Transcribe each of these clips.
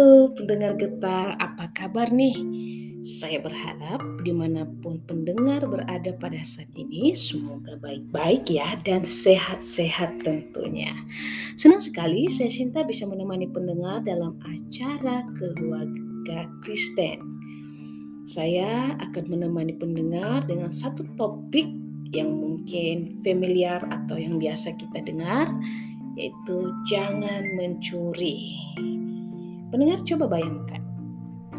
Halo pendengar getar, apa kabar nih? Saya berharap di mana pun pendengar berada pada saat ini semoga baik-baik ya dan sehat-sehat tentunya. Senang sekali saya Sinta bisa menemani pendengar dalam acara keluarga Kristen. Saya akan menemani pendengar dengan satu topik yang mungkin familiar atau yang biasa kita dengar yaitu jangan mencuri. Pendengar coba bayangkan,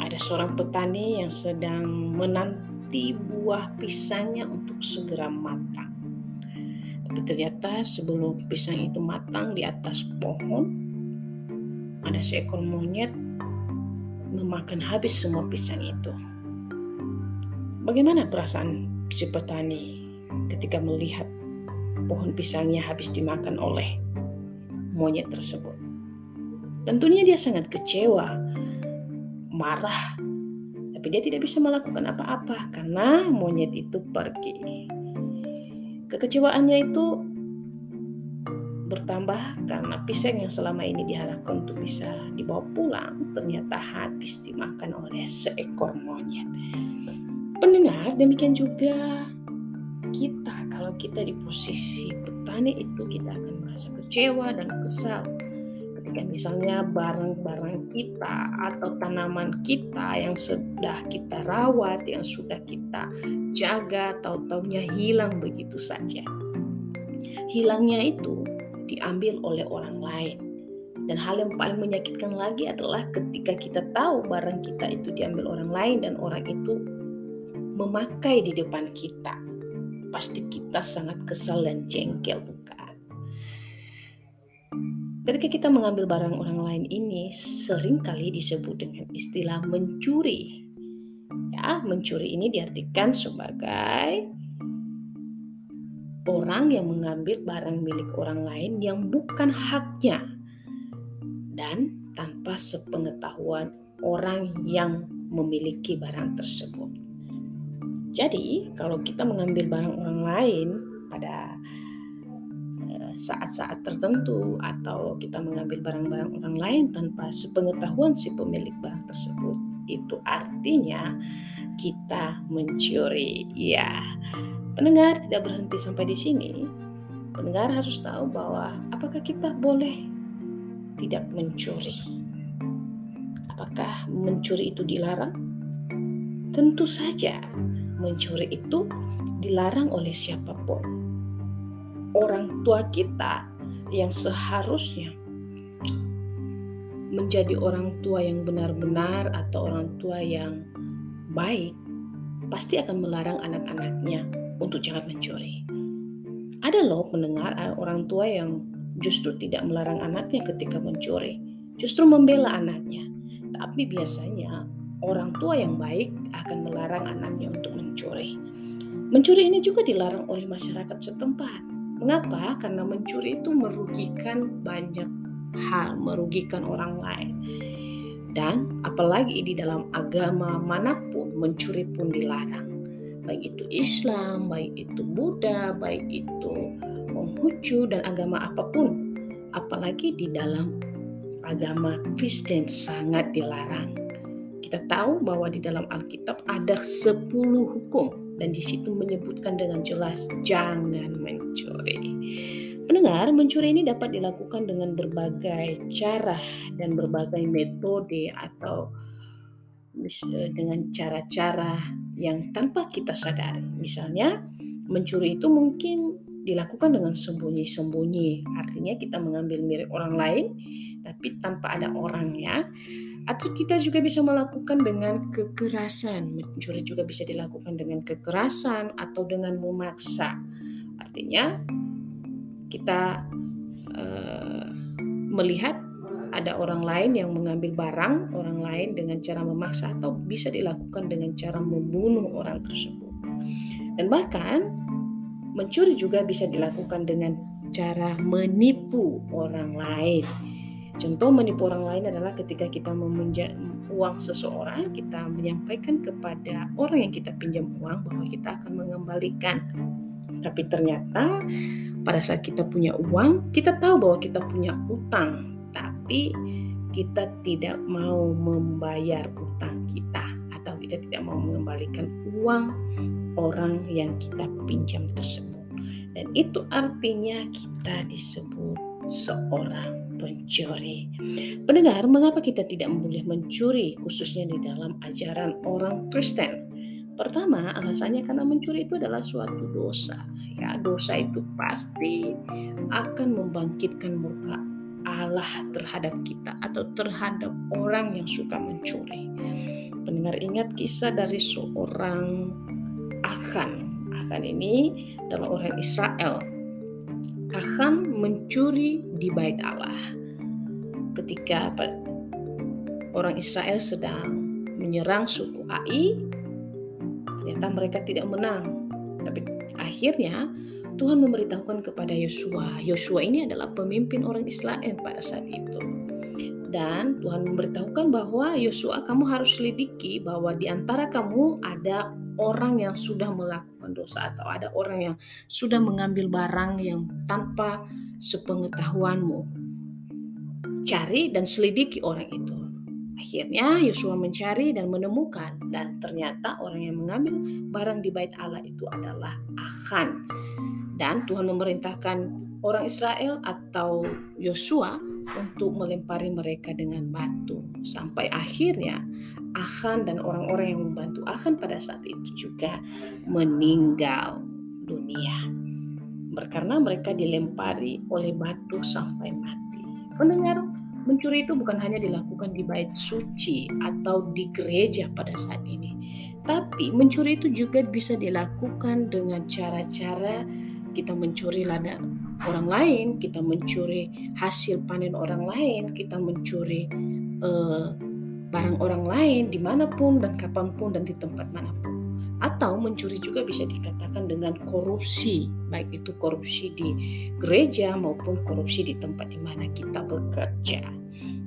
ada seorang petani yang sedang menanti buah pisangnya untuk segera matang. Tapi ternyata sebelum pisang itu matang di atas pohon, ada seekor monyet memakan habis semua pisang itu. Bagaimana perasaan si petani ketika melihat pohon pisangnya habis dimakan oleh monyet tersebut? Tentunya dia sangat kecewa, marah, tapi dia tidak bisa melakukan apa-apa karena monyet itu pergi. Kekecewaannya itu bertambah karena pisang yang selama ini diharapkan untuk bisa dibawa pulang ternyata habis dimakan oleh seekor monyet. Pendengar, demikian juga kita kalau kita di posisi petani itu kita akan merasa kecewa dan kesal ketika misalnya barang-barang kita atau tanaman kita yang sudah kita rawat, yang sudah kita jaga, tahu-taunya hilang begitu saja. Hilangnya itu diambil oleh orang lain. Dan hal yang paling menyakitkan lagi adalah ketika kita tahu barang kita itu diambil orang lain dan orang itu memakai di depan kita. Pasti kita sangat kesal dan jengkel, bukan? Ketika kita mengambil barang orang lain ini sering kali disebut dengan istilah mencuri. Ya, mencuri ini diartikan sebagai orang yang mengambil barang milik orang lain yang bukan haknya dan tanpa sepengetahuan orang yang memiliki barang tersebut. Jadi, kalau kita mengambil barang orang lain pada saat-saat tertentu atau kita mengambil barang-barang orang lain tanpa sepengetahuan si pemilik barang tersebut. Itu artinya kita mencuri. Ya pendengar tidak berhenti sampai di sini. Pendengar harus tahu bahwa apakah kita boleh tidak mencuri? Apakah mencuri itu dilarang? Tentu saja mencuri itu dilarang oleh siapa pun orang tua kita yang seharusnya menjadi orang tua yang benar-benar atau orang tua yang baik pasti akan melarang anak-anaknya untuk jangan mencuri. Ada loh mendengar orang tua yang justru tidak melarang anaknya ketika mencuri, justru membela anaknya. Tapi biasanya orang tua yang baik akan melarang anaknya untuk mencuri. Mencuri ini juga dilarang oleh masyarakat setempat. Mengapa? Karena mencuri itu merugikan banyak hal, merugikan orang lain. Dan apalagi di dalam agama mana pun mencuri pun dilarang. Baik itu Islam, baik itu Buddha, baik itu Konghucu dan agama apa pun. Apalagi di dalam agama Kristen sangat dilarang. Kita tahu bahwa di dalam Alkitab ada 10 hukum dan di situ menyebutkan dengan jelas jangan mencuri. Pendengar, mencuri ini dapat dilakukan dengan berbagai cara dan berbagai metode atau dengan cara-cara yang tanpa kita sadari. Misalnya, mencuri itu mungkin dilakukan dengan sembunyi-sembunyi. Artinya kita mengambil milik orang lain tapi tanpa ada orangnya atau kita juga bisa melakukan dengan kekerasan. Mencuri juga bisa dilakukan dengan kekerasan atau dengan memaksa. Artinya kita uh, melihat ada orang lain yang mengambil barang orang lain dengan cara memaksa atau bisa dilakukan dengan cara membunuh orang tersebut. Dan bahkan mencuri juga bisa dilakukan dengan cara menipu orang lain Contoh menipu orang lain adalah ketika kita meminjam uang seseorang, kita menyampaikan kepada orang yang kita pinjam uang bahwa kita akan mengembalikan. Tapi ternyata pada saat kita punya uang, kita tahu bahwa kita punya utang, tapi kita tidak mau membayar utang kita atau kita tidak mau mengembalikan uang orang yang kita pinjam tersebut. Dan itu artinya kita disebut seorang pencuri. Pendengar, mengapa kita tidak boleh mencuri khususnya di dalam ajaran orang Kristen? Pertama, alasannya karena mencuri itu adalah suatu dosa. Ya, dosa itu pasti akan membangkitkan murka Allah terhadap kita atau terhadap orang yang suka mencuri. Pendengar ingat kisah dari seorang Akan. Akan ini adalah orang Israel. Akan mencuri di bait Allah. Ketika orang Israel sedang menyerang suku Ai, ternyata mereka tidak menang. Tapi akhirnya Tuhan memberitahukan kepada Yosua. Yosua ini adalah pemimpin orang Israel pada saat itu. Dan Tuhan memberitahukan bahwa Yosua kamu harus selidiki bahwa di antara kamu ada orang yang sudah melakukan dosa atau ada orang yang sudah mengambil barang yang tanpa sepengetahuanmu. Cari dan selidiki orang itu. Akhirnya Yosua mencari dan menemukan dan ternyata orang yang mengambil barang di bait Allah itu adalah Achan. Dan Tuhan memerintahkan orang Israel atau Yosua untuk melempari mereka dengan batu. Sampai akhirnya Achan dan orang-orang yang membantu Achan pada saat itu juga meninggal dunia. Karena mereka dilempari oleh batu sampai mati. Pendengar, mencuri itu bukan hanya dilakukan di bait suci atau di gereja pada saat ini, tapi mencuri itu juga bisa dilakukan dengan cara-cara kita mencuri ladang orang lain, kita mencuri hasil panen orang lain, kita mencuri uh, barang orang lain di mana pun dan kapan pun dan di tempat mana pun. Atau mencuri juga bisa dikatakan dengan korupsi, baik itu korupsi di gereja maupun korupsi di tempat di mana kita bekerja.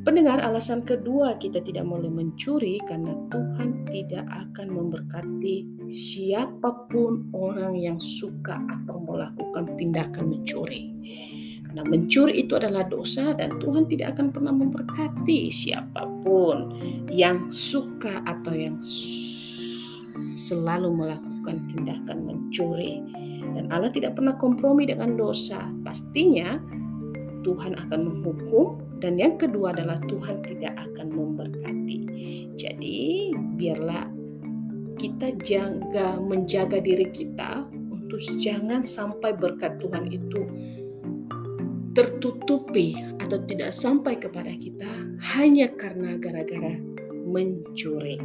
Pendengar, alasan kedua kita tidak boleh mencuri karena Tuhan tidak akan memberkati siapa pun orang yang suka atau melakukan tindakan mencuri. Karena mencuri itu adalah dosa dan Tuhan tidak akan pernah memberkati siapa pun yang suka atau yang selalu melakukan tindakan mencuri. Dan Allah tidak pernah kompromi dengan dosa. Pastinya Tuhan akan menghukum dan yang kedua adalah Tuhan tidak akan memberkati. Jadi biarlah kita jaga menjaga diri kita untuk jangan sampai berkat Tuhan itu tertutupi atau tidak sampai kepada kita hanya karena gara-gara mencuri.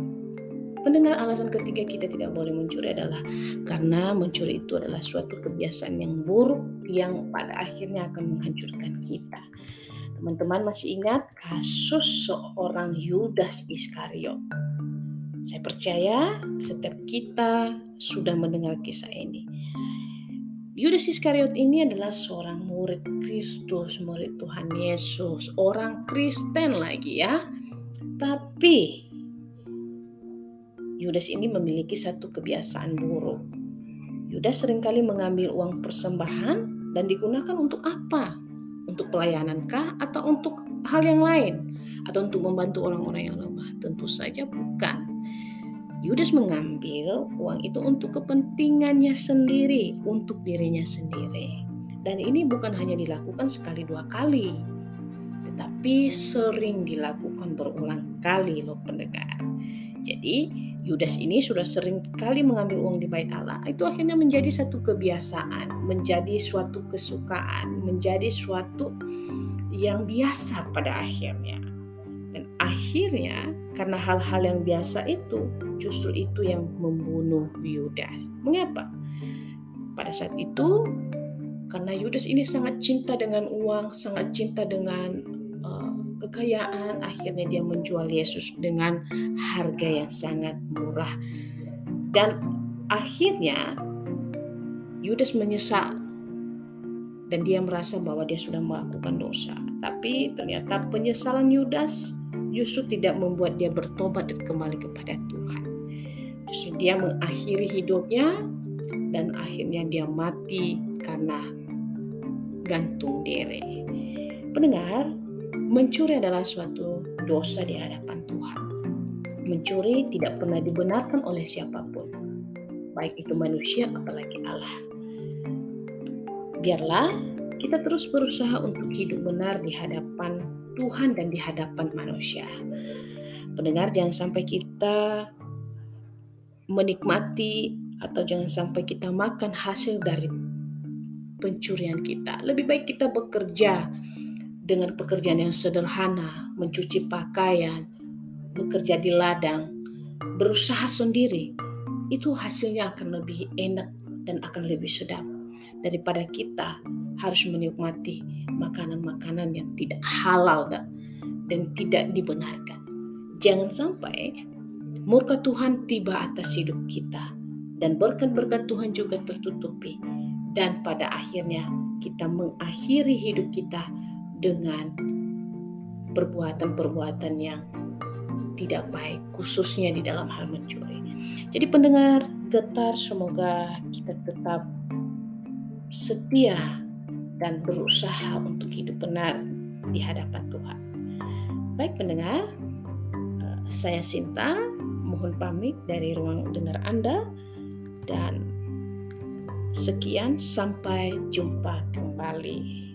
Pendengar alasan ketiga kita tidak boleh mencuri adalah karena mencuri itu adalah suatu kebiasaan yang buruk yang pada akhirnya akan menghancurkan kita. Teman-teman masih ingat kasus seorang Yudas Iskariot? Saya percaya setiap kita sudah mendengar kisah ini. Yudas Iskariot ini adalah seorang murid Kristus, murid Tuhan Yesus, orang Kristen lagi ya. Tapi Yudas ini memiliki satu kebiasaan buruk. Yudas sering kali mengambil uang persembahan dan digunakan untuk apa? Untuk pelayanan kah atau untuk hal yang lain? Atau untuk membantu orang-orang yang lemah? Tentu saja bukan. Yudas mengambil uang itu untuk kepentingannya sendiri, untuk dirinya sendiri. Dan ini bukan hanya dilakukan sekali dua kali, tetapi sering dilakukan berulang kali loh pendengar. Jadi Yudas ini sudah sering kali mengambil uang di bait Allah, itu akhirnya menjadi satu kebiasaan, menjadi suatu kesukaan, menjadi suatu yang biasa pada akhirnya. Dan akhirnya karena hal-hal yang biasa itu justru itu yang membunuh Yudas. Mengapa? Pada saat itu karena Yudas ini sangat cinta dengan uang, sangat cinta dengan kekayaan, akhirnya dia menjual Yesus dengan harga yang sangat murah. Dan akhirnya Yudas menyesal dan dia merasa bahwa dia sudah melakukan dosa. Tapi ternyata penyesalan Yudas justru tidak membuat dia bertobat dan kembali kepada Tuhan. Justru dia mengakhiri hidupnya dan akhirnya dia mati karena gantung diri. Pendengar, Mencuri adalah suatu dosa di hadapan Tuhan. Mencuri tidak pernah dibenarkan oleh siapa pun, baik itu manusia apalagi Allah. Biarlah kita terus berusaha untuk hidup benar di hadapan Tuhan dan di hadapan manusia. Pendengar, jangan sampai kita menikmati atau jangan sampai kita makan hasil dari pencurian kita. Lebih baik kita bekerja dengan pekerjaan yang sederhana, mencuci pakaian, bekerja di ladang, berusaha sendiri, itu hasilnya akan lebih enak dan akan lebih sedap daripada kita harus menikmati makanan-makanan yang tidak halal dan tidak dibenarkan. Jangan sampai murka Tuhan tiba atas hidup kita dan berkat-berkat Tuhan juga tertutupi dan pada akhirnya kita mengakhiri hidup kita dengan perbuatan-perbuatan yang tidak baik, khususnya di dalam hal mencuri. Jadi pendengar getar semoga kita tetap setia dan berusaha untuk hidup benar di hadapan Tuhan. Baik pendengar, eh, saya Sinta, mohon pamit dari ruang dengar Anda dan sekian sampai jumpa kembali.